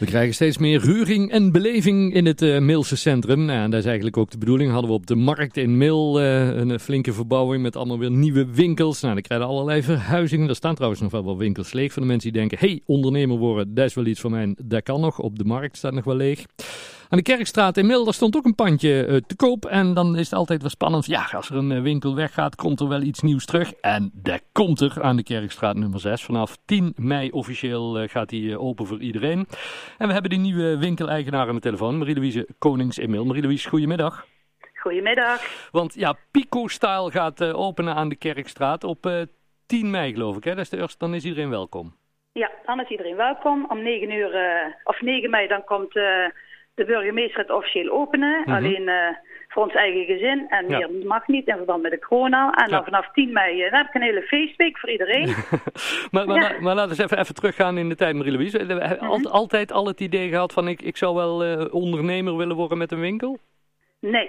We krijgen steeds meer reuring en beleving in het uh, centrum. Nou, dat is eigenlijk ook de bedoeling. Hadden we op de markt in Mil uh, een flinke verbouwing met allemaal weer nieuwe winkels. Nou, dan krijgen allerlei verhuizingen. Er staan trouwens nog wel wat winkels leeg voor de mensen die denken... hey, ondernemer worden, dat is wel iets voor mij. Dat kan nog. Op de markt staat nog wel leeg. Aan de Kerkstraat in Mil, daar stond ook een pandje uh, te koop. En dan is het altijd wel spannend. Ja, als er een winkel weggaat, komt er wel iets nieuws terug. En dat komt er aan de Kerkstraat nummer 6. Vanaf 10 mei officieel uh, gaat die open voor iedereen. En we hebben die nieuwe winkeleigenaar aan de telefoon, Marie-Louise Konings-Emil. Marie-Louise, goedemiddag. Goedemiddag. Want ja, Pico Style gaat openen aan de Kerkstraat op 10 mei, geloof ik. Hè? Dat is de eerste, dan is iedereen welkom. Ja, dan is iedereen welkom. Om 9 uur, of 9 mei, dan komt de burgemeester het officieel openen. Mhm. Alleen uh, voor ons eigen gezin. En meer mag niet in verband met de corona. En dan vanaf 10 mei dan heb ik een hele feestweek voor iedereen. maar, maar, ja. maar, laten we eens even, even teruggaan in de tijd, Marie-Louise. We hebben mm altijd al het idee gehad van ik, ik zou wel uh, ondernemer willen worden met een winkel? Nee.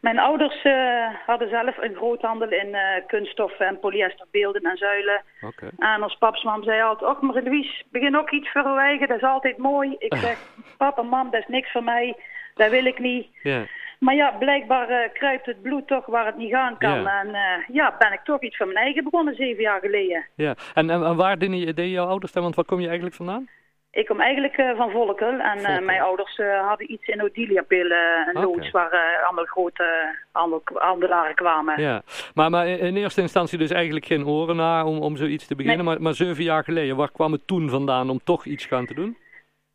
Mijn ouders uh, hadden zelf een groothandel in uh, kunststoffen en polyesterbeelden en zuilen. Okay. En als papsmam zei altijd, och maar Louise, begin ook iets eigen, dat is altijd mooi. Ik zeg, papa, mam, dat is niks voor mij, dat wil ik niet. Yeah. Maar ja, blijkbaar uh, kruipt het bloed toch waar het niet gaan kan. Yeah. En ja, ben ik toch iets van mijn eigen begonnen zeven jaar geleden. Ja, en, en, en waar deden jouw ouders dan, want waar kom je eigenlijk vandaan? Ik kom eigenlijk uh, van Volkel en uh, mijn ouders uh, hadden iets in Odiliapillen, een okay. loods waar allemaal grote handel, handelaren kwamen. Ja, maar, maar in eerste instantie dus eigenlijk geen oren naar om, om zoiets te beginnen, nee. maar, maar zeven jaar geleden, waar kwam het toen vandaan om toch iets gaan te doen?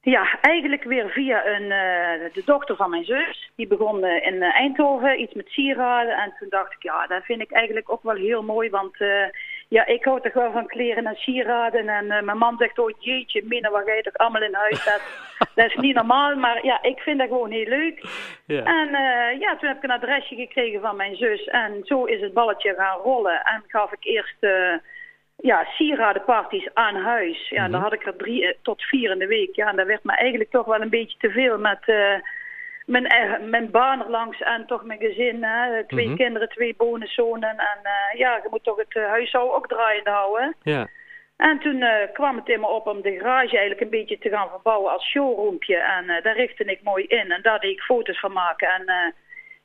Ja, eigenlijk weer via een, de dochter van mijn zus. Die begon in Eindhoven, iets met sieraden. En toen dacht ik, ja, dat vind ik eigenlijk ook wel heel mooi, want ja, ik hou toch wel van kleren en sieraden. En uh, mijn man zegt ooit, jeetje, Mina, wat ga je toch allemaal in huis? Dat, dat is niet normaal, maar ja, ik vind dat gewoon heel leuk. Yeah. En uh, ja, toen heb ik een adresje gekregen van mijn zus. En zo is het balletje gaan rollen. En gaf ik eerst uh, ja, sieradenparties aan huis. Ja, mm -hmm. dan had ik er drie tot vier in de week. Ja, en dat werd me eigenlijk toch wel een beetje te veel met mijn, mijn baan er langs en toch mijn gezin. Hè? Twee mm -hmm. kinderen, twee bonuszonen. En uh, ja, je moet toch het uh, huishouden ook draaiende houden. Ja. En toen uh, kwam het in me op om de garage eigenlijk een beetje te gaan verbouwen als showroompje. En daar richtte ik mooi in. En daar deed ik foto's van maken. En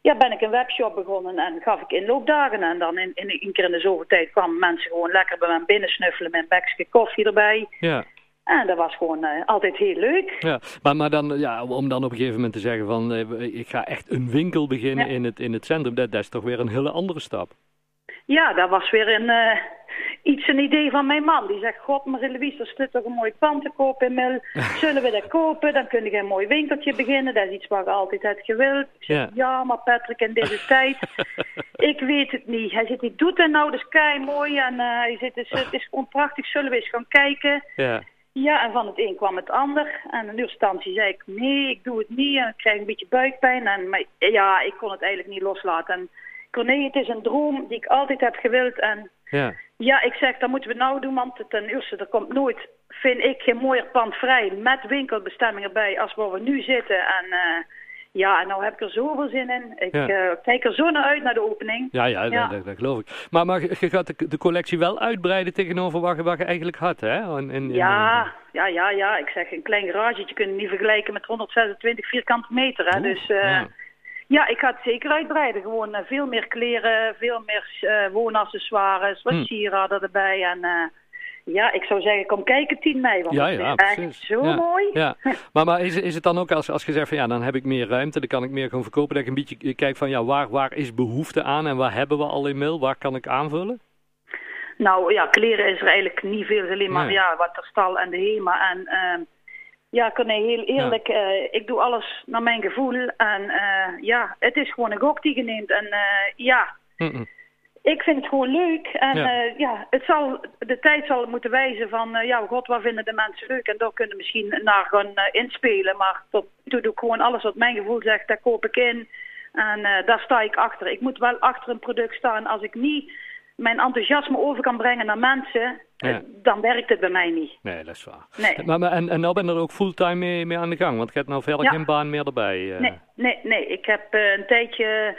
ja, ben ik een webshop begonnen en gaf ik inloopdagen. En dan in, in, een keer in de zoveel tijd kwamen mensen gewoon lekker bij mij binnen snuffelen met een bekje koffie erbij. Ja. En dat was gewoon uh, altijd heel leuk. Ja, maar, maar dan, ja, om dan op een gegeven moment te zeggen van... Uh, ik ga echt een winkel beginnen ja. in, het, in het centrum... Dat, dat is toch weer een hele andere stap. Ja, dat was weer een, uh, iets een idee van mijn man. Die zegt, god Marie-Louise, er zit toch een mooi pand te kopen in Mil. Zullen we dat kopen? Dan kun je een mooi winkeltje beginnen. Dat is iets wat je altijd hebt gewild. Ik zeg, ja. ja, maar Patrick, in deze tijd... ik weet het niet. Hij zit, die doet het nou, dat is kei mooi. En hij zit, het is gewoon prachtig. Zullen we eens gaan kijken? Ja. Ja, en van het een kwam het ander. En in eerste instantie zei ik, nee, ik doe het niet. En ik krijg een beetje buikpijn. En, maar ja, ik kon het eigenlijk niet loslaten. En ik nee, het is een droom die ik altijd heb gewild. En ja, ja ik zeg, dat moeten we nou doen. Want ten eerste, er komt nooit, vind ik, geen mooier pand vrij. Met winkelbestemmingen bij als waar we nu zitten. En... Uh, ja, en nou heb ik er zoveel zin in. Ik ja. uh, kijk er zo naar uit naar de opening. Ja, ja, ja. Dat, dat, geloof ik. Maar, maar je gaat de, de, collectie wel uitbreiden tegenover wat je, wat je eigenlijk had, hè? In, in, ja, in... ja, ja, ja. Ik zeg, een klein garagetje kun je niet vergelijken met 126 vierkante meter, hè? Oeh, dus uh, ja. ja. ik ga het zeker uitbreiden. Gewoon uh, veel meer kleren, veel meer woonaccessoires, wat mm. sieraden erbij en... Ja, ik zou zeggen, kom kijken 10 mei, want ja, het is echt zo ja, mooi. Ja. Maar, maar is, is het dan ook als, als je zegt van ja, dan heb ik meer ruimte, dan kan ik meer gewoon verkopen, dat ik een beetje kijk van ja, waar, waar is behoefte aan en waar hebben we al in mail, waar kan ik aanvullen? Nou ja, kleren is er eigenlijk niet veel, alleen maar nee. ja, wat de stal en de HEMA en... Uh, ja, nee, heel eerlijk, ja. uh, ik doe alles naar mijn gevoel. En uh, ja, het is gewoon een gok die je neemt. En uh, ja, mm -mm. Ik vind het gewoon leuk. En ja. Uh, ja, het zal, de tijd zal moeten wijzen van, uh, ja, god, wat vinden de mensen leuk? En daar kunnen misschien naar gaan uh, inspelen. Maar tot nu doe ik gewoon alles wat mijn gevoel zegt, daar koop ik in. En daar sta ik achter. Ik moet wel achter een product staan. Als ik niet mijn enthousiasme over kan brengen naar mensen, ja. dan werkt het bij mij niet. Nee, dat is waar. Nee. Maar, maar, en, en nou ben je er ook fulltime mee, mee aan de gang? Want je hebt nou verder ja. geen baan meer erbij. Nee, nee, nee. Ik heb een tijdje...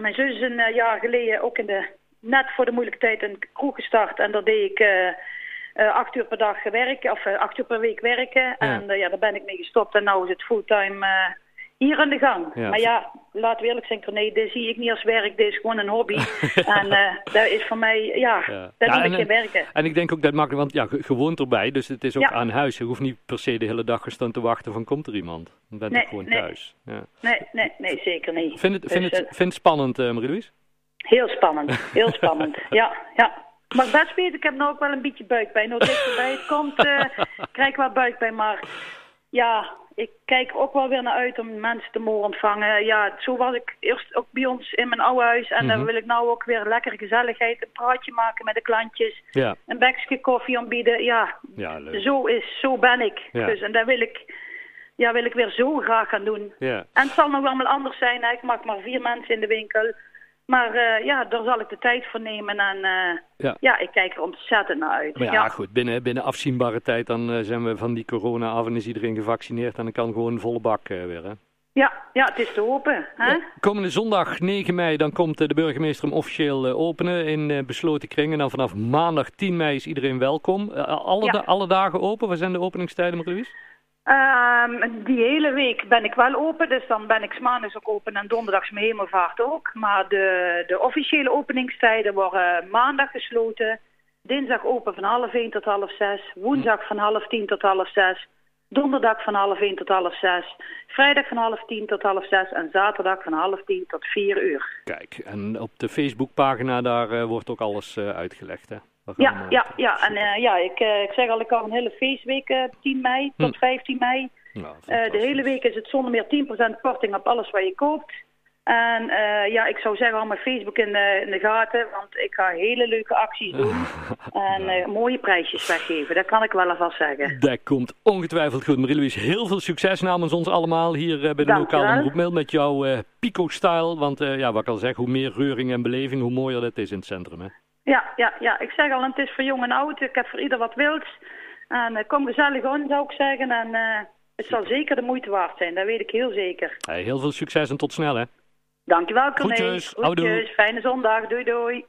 Mijn zus is een jaar geleden ook in de net voor de moeilijke tijd een kroeg gestart. En daar deed ik uh, acht uur per dag werken, of acht uur per week werken. En ja, daar ben ik mee gestopt en nu is het fulltime hier aan de gang. Maar ja, laten we eerlijk zijn, nee, dit zie ik niet als werk, dit is gewoon een hobby. en uh, dat is voor mij, ja, ja. dat ja, ik geen werken. En ik denk ook dat makkelijk, want ja, gewoon erbij, dus het is ook aan huis. Je hoeft niet per se de hele dag gestaan te wachten van komt er iemand. Dan ben je gewoon nee. thuis. Ja. Nee, nee, nee, zeker niet. Vind het, vind dus, het, vind het spannend, uh, Marie-Louise? Heel spannend, heel spannend, ja, ja. Maar best weten, ik heb nou ook wel een beetje buikpijn. Nou, dichterbij het komt, uh, krijg ik wel buikpijn, maar ja, ik kijk ook wel weer naar uit om mensen te mogen ontvangen. Ja, zo was ik eerst ook bij ons in mijn oude huis. En dan mhm. wil ik nou ook weer lekker gezelligheid, een praatje maken met de klantjes. Ja. Een bekje koffie aanbieden. Ja, ja leuk. zo is, zo ben ik. Dus, en dat wil ik, ja, wil ik weer zo graag gaan doen. Ja. En het zal nog wel anders zijn. Ik mag maar vier mensen in de winkel. Maar uh, ja, daar zal ik de tijd voor nemen en uh, ja. ja. ik kijk er ontzettend naar uit. Maar ja, goed, binnen, binnen afzienbare tijd dan uh, zijn we van die corona af en is iedereen gevaccineerd en dan kan gewoon een volle bak weer. Hè? Ja, ja, het is te open. Hè? Ja, komende zondag 9 mei dan komt de burgemeester hem officieel openen in besloten kringen. En dan vanaf maandag 10 mei is iedereen welkom. alle, alle dagen open? Waar zijn de openingstijden, Marlies? Um, die hele week ben ik wel open, dus dan ben ik maandags ook open en donderdags mijn hemelvaart ook. Maar de, de officiële openingstijden worden maandag gesloten, dinsdag open van half 1 tot half 6, woensdag van half 10 tot half 6, donderdag van half 1 tot half 6, vrijdag van half 10 tot half 6 en zaterdag van half 10 tot 4 uur. Kijk, en op de Facebookpagina daar uh, wordt ook alles uh, uitgelegd hè? Ja, ja, ja, en uh, ja, ik, uh, ik zeg al, ik al een hele feestweek uh, 10 mei tot hm. 15 mei. Nou, de hele week is het zonder meer 10% korting op alles wat je koopt. En ja, ik zou zeggen, hou mijn Facebook in de, in de gaten, want ik ga hele leuke acties doen. en mooie prijsjes weggeven, dat kan ik wel alvast zeggen. Dat komt ongetwijfeld goed. Marie-Louise, heel veel succes namens ons allemaal hier bij de lokale omroepmail met jouw Pico-style. Want ja, wat ik al zeg, hoe meer reuring en beleving, hoe mooier dat is in het centrum. Hè? Ja, ja, ja, ik zeg al, het is voor jong en oud. Ik heb voor ieder wat wils. En uh, kom gezellig aan, zou ik zeggen. En uh, het zal zeker de moeite waard zijn, dat weet ik heel zeker. Hey, heel veel succes en tot snel, hè? Dankjewel, Corné. Groetjes, Groetjes. Fijne zondag. Doei, doei.